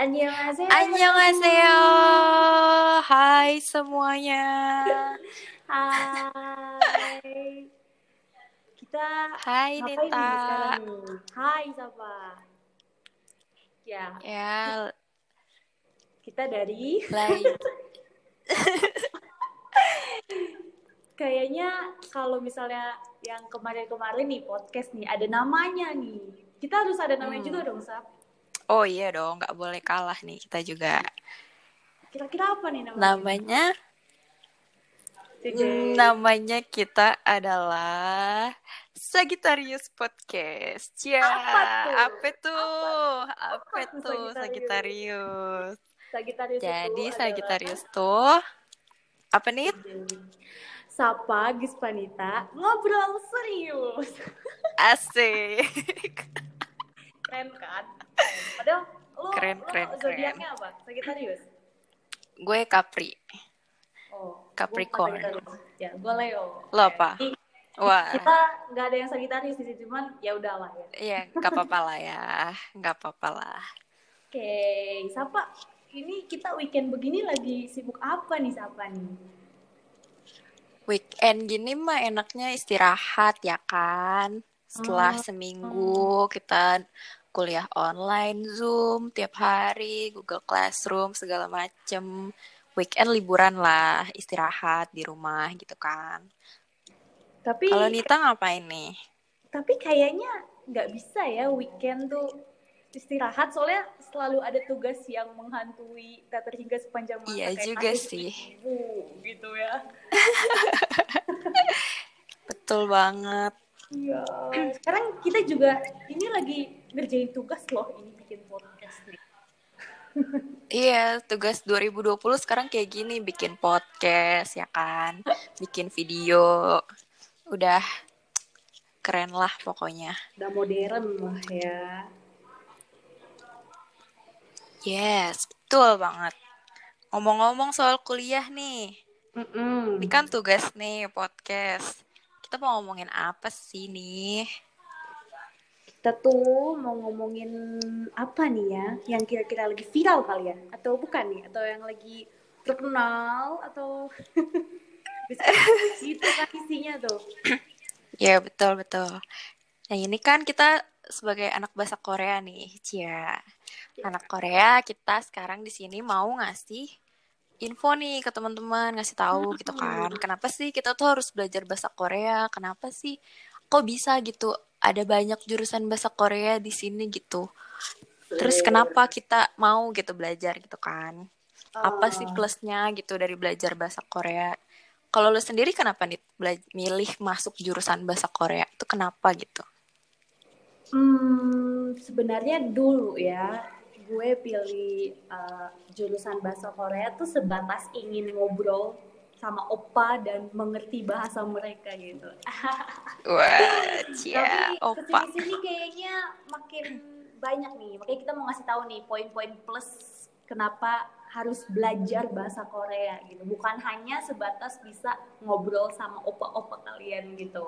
Annyeonghaseyo. Annyeonghaseyo. Hai semuanya. Hai. Kita Hai Nita. Hai Sapa. Ya, Ya, kita dari kayaknya kalau misalnya yang kemarin-kemarin nih podcast nih ada namanya nih. Kita harus ada namanya Hmm. juga dong, Sap. Oh iya dong, nggak boleh kalah nih kita juga. Kira-kira apa nih namanya? Namanya, Dede. namanya kita adalah Sagittarius Podcast. Ya, Apa tuh? apa tuh? Apa, Apa tuh Sagittarius? Sagittarius? Jadi itu Sagittarius tuh apa nih? adalah Sapa Gispanita ngobrol serius. Asik. Keren kan? Padahal lo, Keren, lo keren, zodiaknya apa? Sagittarius. Gue Capri. Oh, Capricorn. Sagittarius. Ya, gue Leo. Lo apa? Jadi, Wah. kita nggak ada yang Sagittarius di sini, cuman ya udahlah ya. Iya, nggak apa-apa lah ya. Nggak apa-apa lah. Oke, Sapa, ini kita weekend begini lagi sibuk apa nih Sapa nih? Weekend gini mah enaknya istirahat ya kan. Setelah Ah. seminggu kita kuliah online, Zoom tiap hari, Google Classroom segala macem. Weekend liburan lah, istirahat di rumah gitu kan. Tapi Kalau Nita ngapain nih? tapi kayaknya nggak bisa ya weekend tuh istirahat soalnya selalu ada tugas yang menghantui tak terhingga sepanjang masa Iya kayak juga sih. ibu gitu ya Betul banget. Iya sekarang kita juga ini lagi ngerjain tugas loh ini bikin podcast nih Iya, tugas 2020 sekarang kayak gini, bikin podcast ya kan, bikin video. Udah keren lah pokoknya. udah modern lah ya Yes, betul banget. Ngomong-ngomong soal kuliah nih, Mm-mm. ini kan tugas nih podcast. Kita mau ngomongin apa sih nih? kita tuh mau ngomongin apa nih ya yang kira-kira lagi viral kali ya atau bukan nih atau yang lagi terkenal atau gitu kan isinya tuh Ya betul betul. Nah ini kan kita sebagai anak bahasa Korea nih, Cia. Anak Korea kita sekarang di sini mau ngasih info nih ke teman-teman, ngasih tahu gitu kan. Kenapa sih kita tuh harus belajar bahasa Korea? Kenapa sih kok bisa gitu? Ada banyak jurusan bahasa Korea di sini gitu. Terus kenapa kita mau gitu belajar gitu kan? Apa sih Ah. plusnya gitu dari belajar bahasa Korea? Kalau lu sendiri kenapa nih milih masuk jurusan bahasa Korea? Itu kenapa gitu? Hmm, sebenarnya dulu ya, gue pilih uh, jurusan bahasa Korea tuh sebatas ingin ngobrol sama opa dan mengerti bahasa mereka gitu. Wah, cia, Tapi opa. ke sini-sini kayaknya makin banyak nih, makanya kita mau ngasih tahu nih poin-poin plus kenapa harus belajar bahasa Korea gitu, bukan hanya sebatas bisa ngobrol sama opa-opa kalian gitu.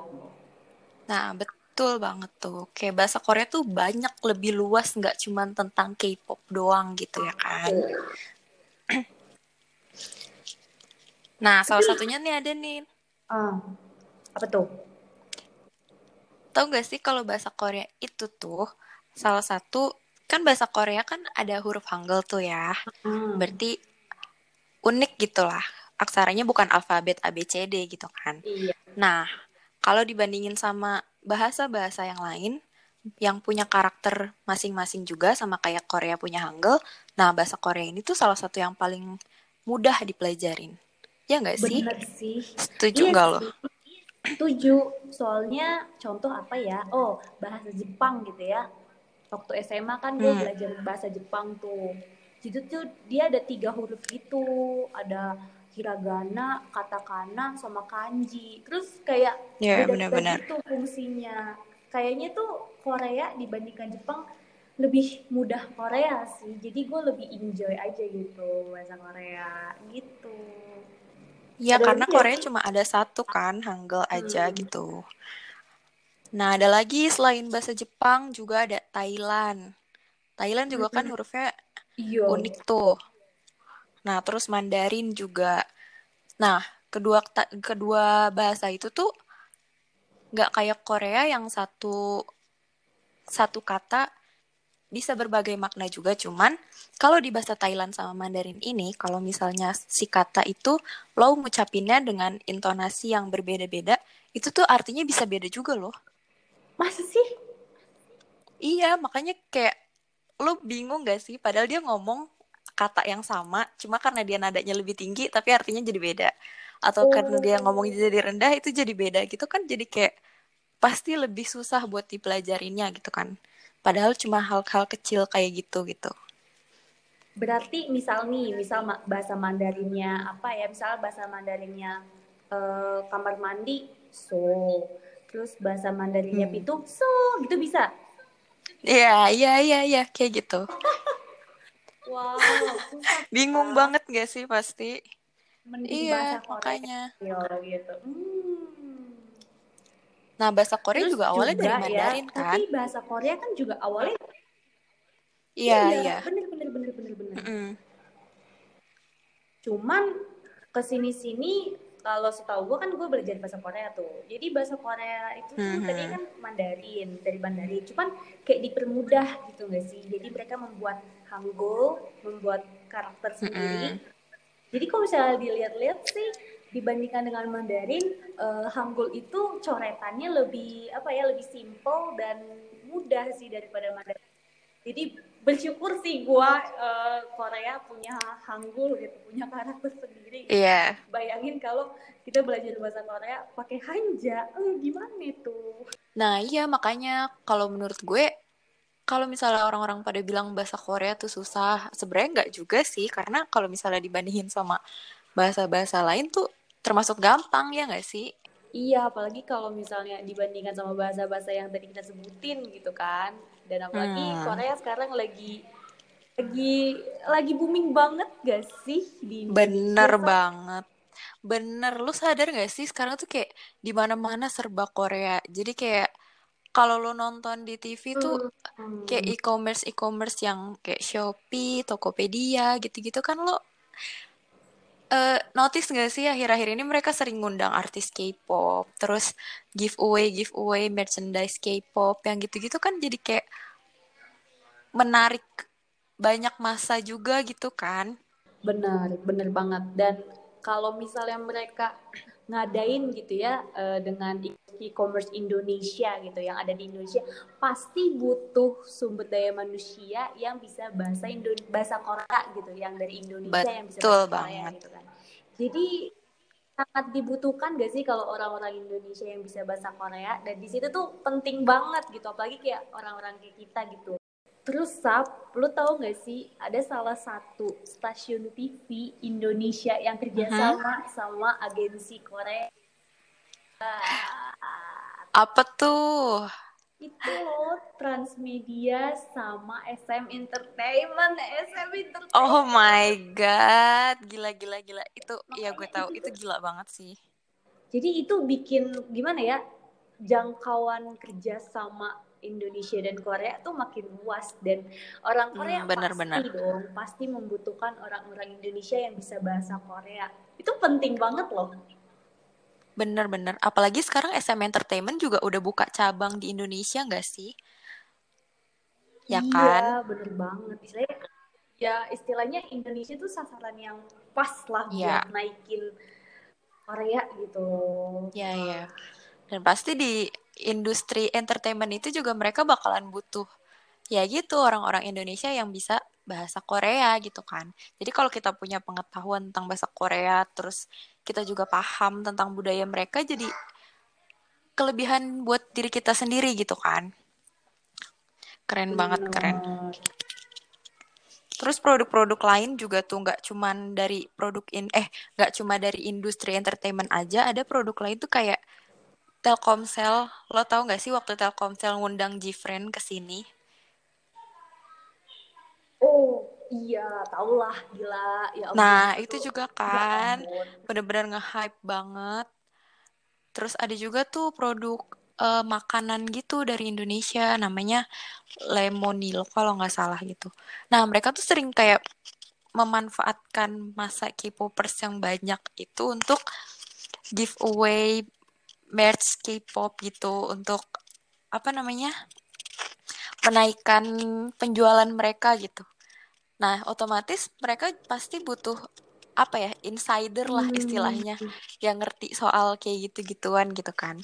Nah, betul banget tuh. Kayak bahasa Korea tuh banyak lebih luas, nggak cuma tentang K-pop doang gitu ya kan. Nah, salah satunya nih ada nih. Ah, apa tuh? Tahu gak sih kalau bahasa Korea itu tuh salah satu kan bahasa Korea kan ada huruf Hangul tuh ya. Hmm. Berarti unik gitu lah. Aksaranya bukan alfabet ABCD gitu kan. Iya. Nah, kalau dibandingin sama bahasa-bahasa yang lain yang punya karakter masing-masing juga sama kayak Korea punya Hangul, nah bahasa Korea ini tuh salah satu yang paling mudah dipelajarin. Ya nggak sih? Bener sih. Setuju Iya nggak lo? sih. Setuju. Soalnya contoh apa ya? Oh, bahasa Jepang gitu ya. Waktu SMA kan gue Hmm. belajar bahasa Jepang tuh. Jadi tuh dia ada tiga huruf gitu. Ada hiragana, katakana, sama kanji. Terus kayak Ya, beda-beda benar-benar. gitu fungsinya. Kayaknya tuh Korea dibandingkan Jepang lebih mudah Korea sih. Jadi gue lebih enjoy aja gitu bahasa Korea gitu. Ya Ada karena lagi ya? Korea cuma ada satu kan, Hangul aja Hmm. gitu. Nah, ada lagi selain bahasa Jepang juga ada Thailand. Thailand juga kan Hmm. hurufnya Iya. Unik tuh. Nah, terus Mandarin juga. Nah, kedua kedua bahasa itu tuh nggak kayak Korea yang satu satu kata bisa berbagai makna juga. Cuman kalau di bahasa Thailand sama Mandarin ini kalau misalnya si kata itu lo ngucapinnya dengan intonasi yang berbeda-beda itu tuh artinya bisa beda juga loh. Masa sih? Iya makanya kayak lo bingung gak sih? Padahal dia ngomong kata yang sama cuma karena dia nadanya lebih tinggi tapi artinya jadi beda atau oh. karena dia ngomong jadi rendah itu jadi beda gitu kan jadi kayak pasti lebih susah buat dipelajarinya gitu kan Padahal cuma hal-hal kecil kayak gitu gitu. Berarti misal nih, misal bahasa Mandarinnya apa ya? Misal bahasa Mandarinnya uh, kamar mandi, so. Terus bahasa Mandarinnya hmm. pitu, so, gitu bisa? Iya, iya, iya, iya, kayak gitu. wow. Bingung banget gak sih pasti? Mending iya, bahasa makanya. gitu. Hmm. Nah, bahasa Korea Terus juga awalnya juga, dari ya, Mandarin ya, kan? Tapi bahasa Korea kan juga awalnya Iya, iya. iya. Bener, bener, bener, bener, bener. Mm -hmm. Cuman ke sini-sini kalau setahu gue kan gue belajar bahasa Korea tuh. Jadi bahasa Korea itu mm -hmm. tadi kan Mandarin dari Mandarin. Cuman kayak dipermudah gitu gak sih? Jadi mereka membuat Hangul, membuat karakter sendiri. Mm -hmm. Jadi kalau misalnya dilihat-lihat sih dibandingkan dengan Mandarin uh, Hangul itu coretannya lebih apa ya lebih simple dan mudah sih daripada Mandarin jadi bersyukur sih gua uh, Korea punya Hangul gitu punya karakter sendiri Iya. Yeah. bayangin kalau kita belajar bahasa Korea pakai Hanja eh, gimana itu nah iya makanya kalau menurut gue kalau misalnya orang-orang pada bilang bahasa Korea tuh susah sebenarnya nggak juga sih karena kalau misalnya dibandingin sama bahasa-bahasa lain tuh termasuk gampang ya nggak sih? Iya, apalagi kalau misalnya dibandingkan sama bahasa-bahasa yang tadi kita sebutin gitu kan. Dan apalagi hmm. Korea sekarang lagi lagi lagi booming banget gak sih di Indonesia? Bener banget. Bener, lu sadar gak sih sekarang tuh kayak di mana-mana serba Korea. Jadi kayak kalau lo nonton di TV tuh hmm. kayak e-commerce e-commerce yang kayak Shopee, Tokopedia gitu-gitu kan lo uh, notice gak sih akhir-akhir ini mereka sering ngundang artis K-pop, terus giveaway giveaway merchandise K-pop yang gitu-gitu kan jadi kayak menarik banyak masa juga gitu kan. Benar, benar banget. Dan kalau misalnya mereka ngadain gitu ya uh, dengan e-commerce Indonesia gitu yang ada di Indonesia pasti butuh sumber daya manusia yang bisa bahasa Indo bahasa Korea gitu yang dari Indonesia Betul yang bisa bahasa banget. Korea gitu kan. Jadi sangat dibutuhkan gak sih kalau orang-orang Indonesia yang bisa bahasa Korea dan di situ tuh penting banget gitu apalagi kayak orang-orang kayak kita gitu. Terus Sap, lu tahu gak sih ada salah satu stasiun TV Indonesia yang kerjasama uh -huh. sama agensi Korea. Apa tuh? Itu loh Transmedia sama SM Entertainment, SM Entertainment. Oh my god, gila gila gila. Itu Makanya ya gue tahu itu, itu gila banget sih. Jadi itu bikin gimana ya? Jangkauan kerja sama Indonesia dan Korea tuh makin luas dan orang hmm, Korea hmm, bener, pasti bener. dong pasti membutuhkan orang-orang Indonesia yang bisa bahasa Korea. Itu penting banget loh. Bener-bener apalagi sekarang SM Entertainment juga udah buka cabang di Indonesia nggak sih? Ya iya, kan? bener banget. Istilahnya ya istilahnya Indonesia tuh sasaran yang pas lah ya. buat naikin Korea gitu. Ya ya dan pasti di industri entertainment itu juga mereka bakalan butuh ya gitu orang-orang Indonesia yang bisa bahasa Korea gitu kan. Jadi kalau kita punya pengetahuan tentang bahasa Korea, terus kita juga paham tentang budaya mereka, jadi kelebihan buat diri kita sendiri gitu kan. Keren banget, keren. Terus produk-produk lain juga tuh nggak cuman dari produk in eh nggak cuma dari industri entertainment aja, ada produk lain tuh kayak Telkomsel, lo tau gak sih waktu Telkomsel ngundang Jifren ke sini? Oh iya, tau lah, gila. Ya, nah itu, itu juga ya kan, ya bener-bener nge-hype banget. Terus ada juga tuh produk uh, makanan gitu dari Indonesia namanya Lemonilo kalau nggak salah gitu. Nah mereka tuh sering kayak memanfaatkan masa K-popers yang banyak itu untuk giveaway merch K-pop gitu untuk apa namanya menaikkan penjualan mereka gitu. Nah otomatis mereka pasti butuh apa ya insider lah hmm. istilahnya hmm. yang ngerti soal kayak gitu-gituan gitu kan.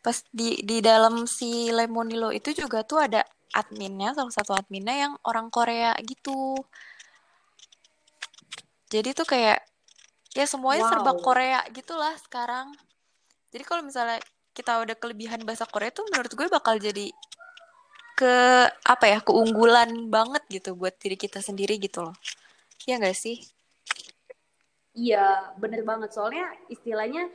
Pas di di dalam si Lemonilo itu juga tuh ada adminnya salah satu adminnya yang orang Korea gitu jadi tuh kayak ya semuanya wow. serba Korea gitulah sekarang jadi kalau misalnya kita udah kelebihan bahasa Korea tuh menurut gue bakal jadi ke apa ya keunggulan banget gitu buat diri kita sendiri gitu loh ya gak sih iya bener banget soalnya istilahnya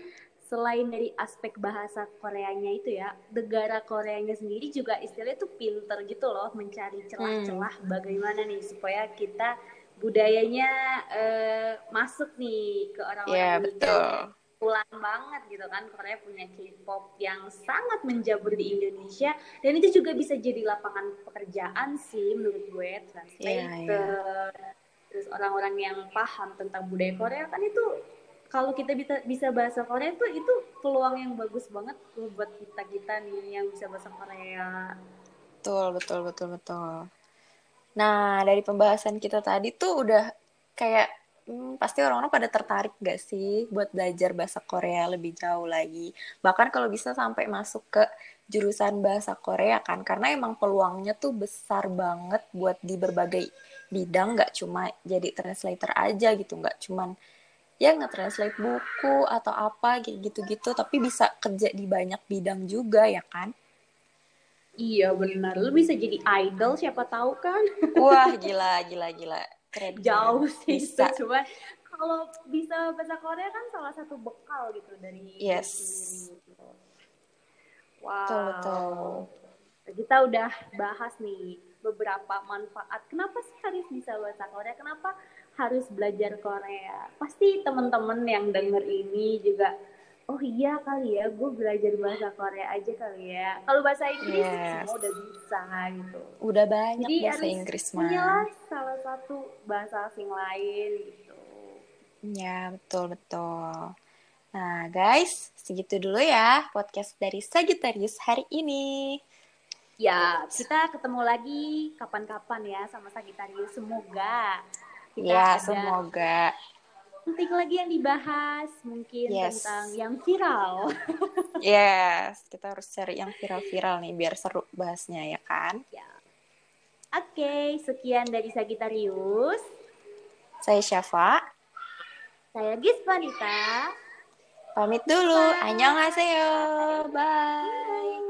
selain dari aspek bahasa Koreanya itu ya, negara Koreanya sendiri juga istilahnya tuh pinter gitu loh mencari celah-celah hmm. bagaimana nih supaya kita budayanya uh, masuk nih ke orang-orang yeah, betul. Pulang banget gitu kan. Korea punya K-pop yang sangat menjamur di Indonesia. Dan itu juga bisa jadi lapangan pekerjaan sih menurut gue translator yeah, yeah. terus orang-orang yang paham tentang budaya Korea kan itu kalau kita bisa bisa bahasa Korea tuh itu peluang yang bagus banget buat kita kita nih yang bisa bahasa Korea. Betul betul betul betul. Nah, dari pembahasan kita tadi tuh udah kayak hmm, pasti orang-orang pada tertarik gak sih buat belajar bahasa Korea lebih jauh lagi. Bahkan kalau bisa sampai masuk ke jurusan bahasa Korea kan, karena emang peluangnya tuh besar banget buat di berbagai bidang, gak cuma jadi translator aja gitu, gak cuman ya nge-translate buku atau apa kayak gitu-gitu, tapi bisa kerja di banyak bidang juga ya kan. Iya benar. Lu bisa jadi idol siapa tahu kan? Wah gila gila gila. Keren. Jauh sih bisa. Cuma kalau bisa bahasa Korea kan salah satu bekal gitu dari Yes. Gitu. Wow. Betul, betul. Kita udah bahas nih beberapa manfaat. Kenapa sih harus bisa bahasa Korea? Kenapa harus belajar Korea? Pasti teman-teman yang denger ini juga oh iya kali ya gue belajar bahasa Korea aja kali ya. Kalau bahasa Inggris yes. semua udah bisa gitu. Udah banyak Jadi bahasa Inggris mah salah satu bahasa asing lain gitu. Ya betul betul. Nah guys segitu dulu ya podcast dari Sagittarius hari ini. Ya kita ketemu lagi kapan-kapan ya sama Sagittarius. Semoga kita ya ada... semoga penting lagi yang dibahas mungkin yes. tentang yang viral. yes, kita harus cari yang viral-viral nih biar seru bahasnya ya kan? Ya. Oke, okay, sekian dari Sagitarius. Saya Syafa. Saya Gispanita. Pamit dulu. Bye. Annyeonghaseyo. Bye.